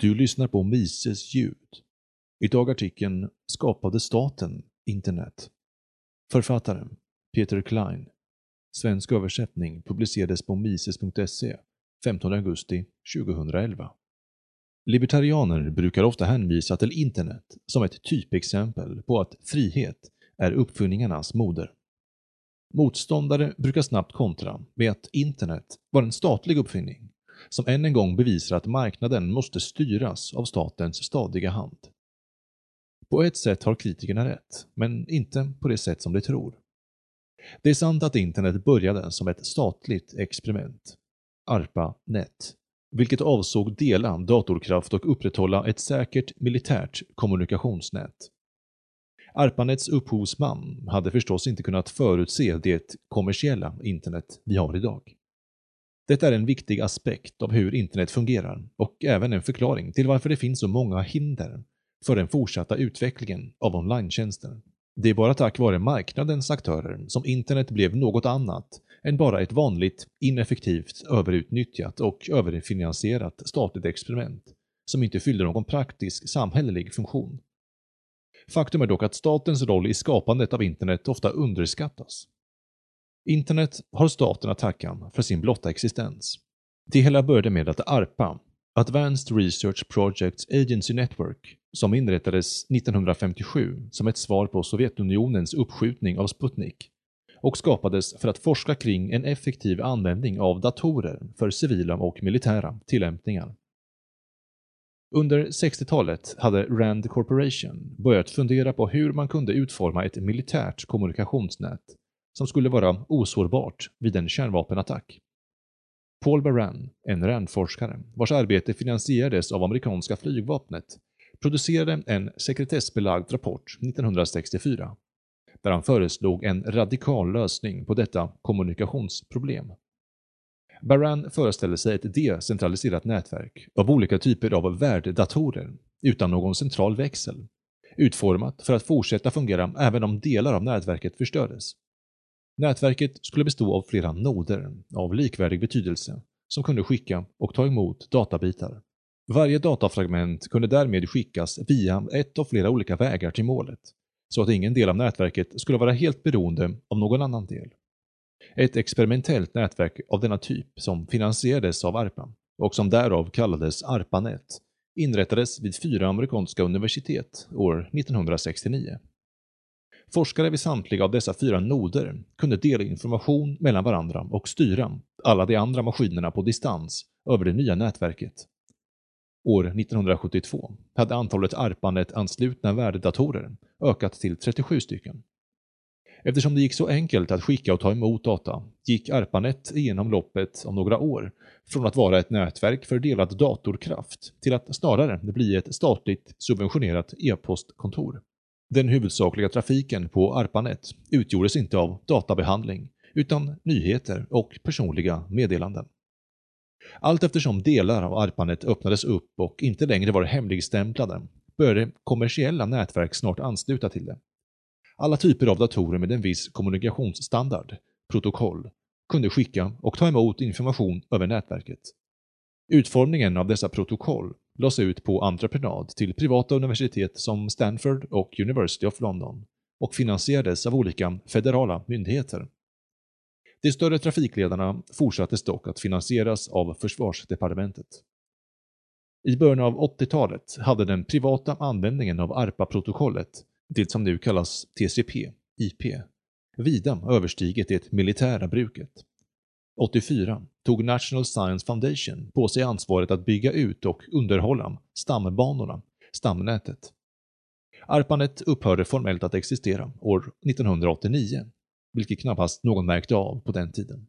Du lyssnar på Mises ljud. Idag artikeln “Skapade staten internet?” Författaren Peter Klein. Svensk översättning publicerades på mises.se 15 augusti 2011. Libertarianer brukar ofta hänvisa till internet som ett typexempel på att frihet är uppfinningarnas moder. Motståndare brukar snabbt kontra med att internet var en statlig uppfinning som än en gång bevisar att marknaden måste styras av statens stadiga hand. På ett sätt har kritikerna rätt, men inte på det sätt som de tror. Det är sant att internet började som ett statligt experiment, ARPA-NET, vilket avsåg dela datorkraft och upprätthålla ett säkert militärt kommunikationsnät. ARPANETs upphovsman hade förstås inte kunnat förutse det kommersiella internet vi har idag. Det är en viktig aspekt av hur internet fungerar och även en förklaring till varför det finns så många hinder för den fortsatta utvecklingen av online Det är bara tack vare marknadens aktörer som internet blev något annat än bara ett vanligt, ineffektivt, överutnyttjat och överfinansierat statligt experiment som inte fyllde någon praktisk samhällelig funktion. Faktum är dock att statens roll i skapandet av internet ofta underskattas. Internet har staten att tacka för sin blotta existens. Det hela började med att ARPA, Advanced Research Projects Agency Network, som inrättades 1957 som ett svar på Sovjetunionens uppskjutning av Sputnik och skapades för att forska kring en effektiv användning av datorer för civila och militära tillämpningar. Under 60-talet hade Rand Corporation börjat fundera på hur man kunde utforma ett militärt kommunikationsnät som skulle vara osårbart vid en kärnvapenattack. Paul Baran, en Rand-forskare vars arbete finansierades av amerikanska flygvapnet, producerade en sekretessbelagd rapport 1964 där han föreslog en radikal lösning på detta kommunikationsproblem. Baran föreställde sig ett decentraliserat nätverk av olika typer av värddatorer utan någon central växel, utformat för att fortsätta fungera även om delar av nätverket förstördes. Nätverket skulle bestå av flera noder av likvärdig betydelse som kunde skicka och ta emot databitar. Varje datafragment kunde därmed skickas via ett av flera olika vägar till målet, så att ingen del av nätverket skulle vara helt beroende av någon annan del. Ett experimentellt nätverk av denna typ som finansierades av ARPA och som därav kallades ARPANET inrättades vid fyra amerikanska universitet år 1969. Forskare vid samtliga av dessa fyra noder kunde dela information mellan varandra och styra alla de andra maskinerna på distans över det nya nätverket. År 1972 hade antalet ARPANET-anslutna värdedatorer ökat till 37 stycken. Eftersom det gick så enkelt att skicka och ta emot data gick ARPANET igenom loppet om några år från att vara ett nätverk för delad datorkraft till att snarare bli ett statligt subventionerat e-postkontor. Den huvudsakliga trafiken på ARPANET utgjordes inte av databehandling, utan nyheter och personliga meddelanden. Allt eftersom delar av ARPANET öppnades upp och inte längre var hemligstämplade började kommersiella nätverk snart ansluta till det. Alla typer av datorer med en viss kommunikationsstandard, protokoll, kunde skicka och ta emot information över nätverket. Utformningen av dessa protokoll lades ut på entreprenad till privata universitet som Stanford och University of London och finansierades av olika federala myndigheter. De större trafikledarna fortsattes dock att finansieras av försvarsdepartementet. I början av 80-talet hade den privata användningen av ARPA-protokollet, det som nu kallas TCP, IP, vida överstigit det militära bruket. 84 tog National Science Foundation på sig ansvaret att bygga ut och underhålla stambanorna, stamnätet. ARPANET upphörde formellt att existera år 1989, vilket knappast någon märkte av på den tiden.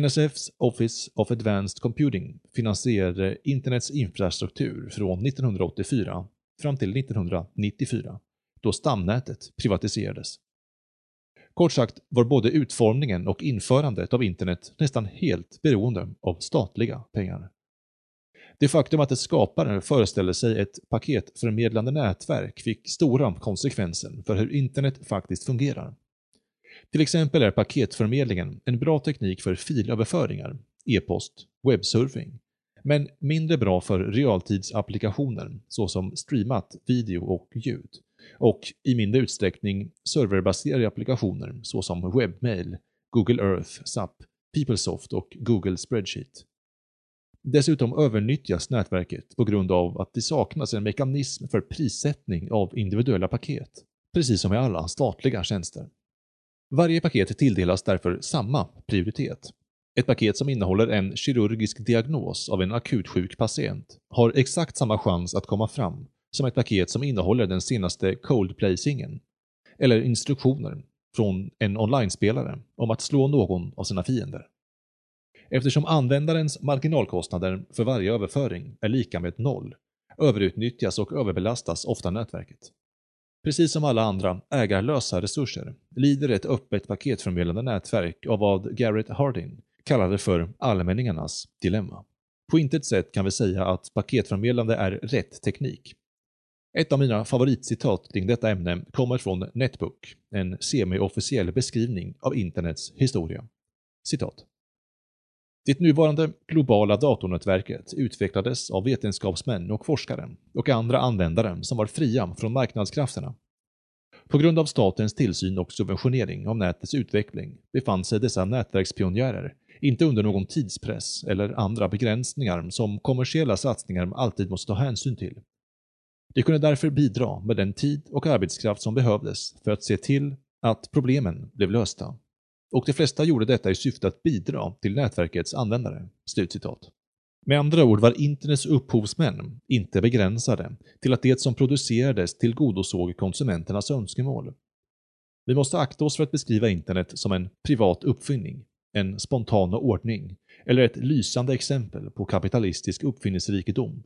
NSFs Office of Advanced Computing finansierade internets infrastruktur från 1984 fram till 1994, då stamnätet privatiserades. Kort sagt var både utformningen och införandet av internet nästan helt beroende av statliga pengar. Det faktum att ett skapare föreställde sig ett paketförmedlande nätverk fick stora konsekvenser för hur internet faktiskt fungerar. Till exempel är paketförmedlingen en bra teknik för filöverföringar, e-post, webbsurfing, men mindre bra för realtidsapplikationer såsom streamat video och ljud och i mindre utsträckning serverbaserade applikationer såsom webbmail, Google Earth, SAP, PeopleSoft och Google Spreadsheet. Dessutom övernyttjas nätverket på grund av att det saknas en mekanism för prissättning av individuella paket, precis som i alla statliga tjänster. Varje paket tilldelas därför samma prioritet. Ett paket som innehåller en kirurgisk diagnos av en akutsjuk patient har exakt samma chans att komma fram som ett paket som innehåller den senaste Coldplay-singeln, eller instruktioner från en online-spelare om att slå någon av sina fiender. Eftersom användarens marginalkostnader för varje överföring är lika med noll överutnyttjas och överbelastas ofta nätverket. Precis som alla andra ägarlösa resurser lider ett öppet paketförmedlande nätverk av vad Garrett Hardin kallade för allmänningarnas dilemma. På intet sätt kan vi säga att paketförmedlande är rätt teknik. Ett av mina favoritcitat kring detta ämne kommer från Netbook, en semi-officiell beskrivning av internets historia. Citat. Det nuvarande globala datornätverket utvecklades av vetenskapsmän och forskare och andra användare som var fria från marknadskrafterna. På grund av statens tillsyn och subventionering av nätets utveckling befann sig dessa nätverkspionjärer inte under någon tidspress eller andra begränsningar som kommersiella satsningar alltid måste ta hänsyn till. De kunde därför bidra med den tid och arbetskraft som behövdes för att se till att problemen blev lösta och de flesta gjorde detta i syfte att bidra till nätverkets användare.” Slutcitat. Med andra ord var internets upphovsmän inte begränsade till att det som producerades tillgodosåg konsumenternas önskemål. Vi måste akta oss för att beskriva internet som en privat uppfinning, en spontan ordning eller ett lysande exempel på kapitalistisk uppfinningsrikedom.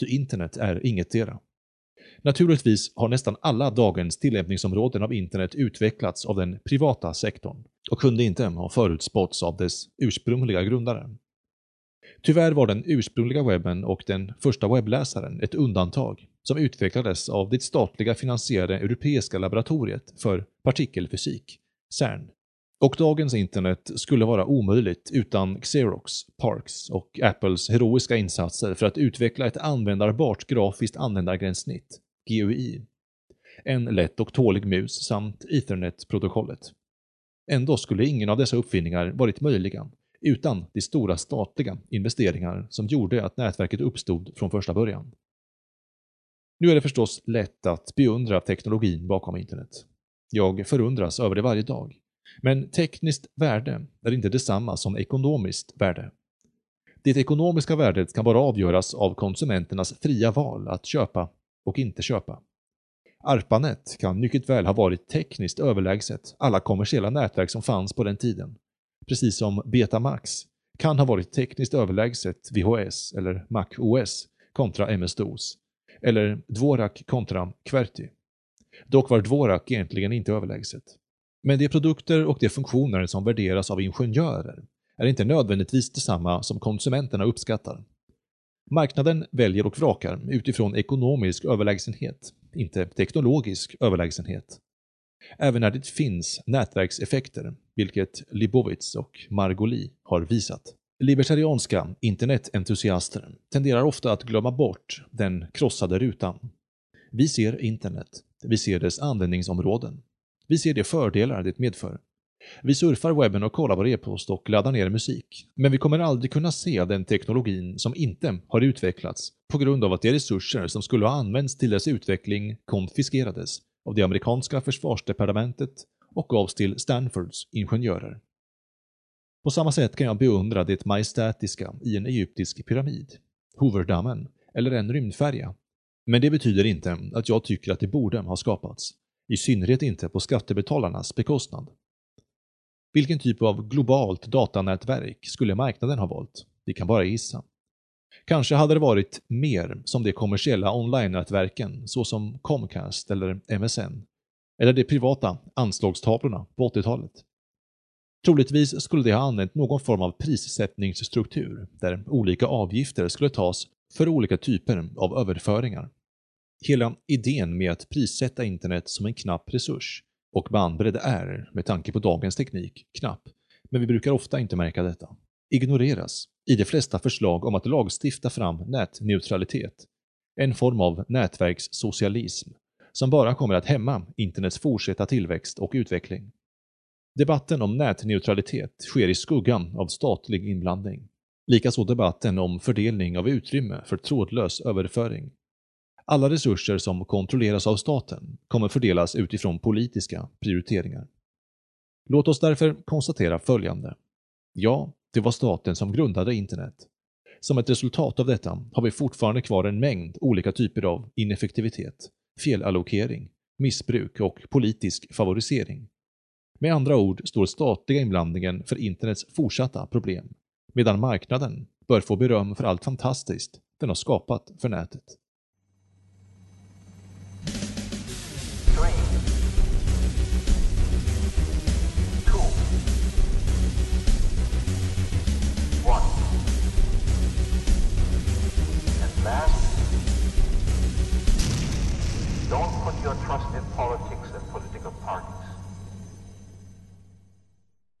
Ty internet är ingetdera. Naturligtvis har nästan alla dagens tillämpningsområden av internet utvecklats av den privata sektorn och kunde inte ha förutspåtts av dess ursprungliga grundare. Tyvärr var den ursprungliga webben och den första webbläsaren ett undantag som utvecklades av det statliga finansierade Europeiska laboratoriet för partikelfysik, CERN. Och dagens internet skulle vara omöjligt utan Xerox, Parks och Apples heroiska insatser för att utveckla ett användarbart grafiskt användargränssnitt, GUI, en lätt och tålig mus samt Ethernet-protokollet. Ändå skulle ingen av dessa uppfinningar varit möjliga utan de stora statliga investeringar som gjorde att nätverket uppstod från första början. Nu är det förstås lätt att beundra teknologin bakom internet. Jag förundras över det varje dag. Men tekniskt värde är inte detsamma som ekonomiskt värde. Det ekonomiska värdet kan bara avgöras av konsumenternas fria val att köpa och inte köpa. ARPANET kan mycket väl ha varit tekniskt överlägset alla kommersiella nätverk som fanns på den tiden, precis som Betamax kan ha varit tekniskt överlägset VHS eller MacOS kontra MS-DOS, eller Dvorak kontra QWERTY. Dock var Dvorak egentligen inte överlägset. Men de produkter och de funktioner som värderas av ingenjörer är inte nödvändigtvis detsamma som konsumenterna uppskattar. Marknaden väljer och vrakar utifrån ekonomisk överlägsenhet, inte teknologisk överlägsenhet. Även när det finns nätverkseffekter, vilket Libowitz och Margoli har visat. Libertarianska internetentusiaster tenderar ofta att glömma bort den krossade rutan. Vi ser internet, vi ser dess användningsområden. Vi ser de fördelar det medför. Vi surfar webben och kollar vår e-post och laddar ner musik. Men vi kommer aldrig kunna se den teknologin som inte har utvecklats på grund av att de resurser som skulle ha använts till dess utveckling konfiskerades av det amerikanska försvarsdepartementet och gavs till Stanfords ingenjörer. På samma sätt kan jag beundra det majestätiska i en egyptisk pyramid, Hooverdammen eller en rymdfärja. Men det betyder inte att jag tycker att det borde ha skapats. I synnerhet inte på skattebetalarnas bekostnad. Vilken typ av globalt datanätverk skulle marknaden ha valt? Vi kan bara gissa. Kanske hade det varit mer som de kommersiella online-nätverken såsom Comcast eller MSN, eller de privata anslagstavlorna på 80-talet. Troligtvis skulle de ha använt någon form av prissättningsstruktur där olika avgifter skulle tas för olika typer av överföringar. Hela idén med att prissätta internet som en knapp resurs och bandbredd är, med tanke på dagens teknik, knapp, men vi brukar ofta inte märka detta. Ignoreras i de flesta förslag om att lagstifta fram nätneutralitet, en form av nätverkssocialism som bara kommer att hämma internets fortsatta tillväxt och utveckling. Debatten om nätneutralitet sker i skuggan av statlig inblandning. Likaså debatten om fördelning av utrymme för trådlös överföring. Alla resurser som kontrolleras av staten kommer fördelas utifrån politiska prioriteringar. Låt oss därför konstatera följande. Ja, det var staten som grundade internet. Som ett resultat av detta har vi fortfarande kvar en mängd olika typer av ineffektivitet, felallokering, missbruk och politisk favorisering. Med andra ord står statliga inblandningen för internets fortsatta problem, medan marknaden bör få beröm för allt fantastiskt den har skapat för nätet.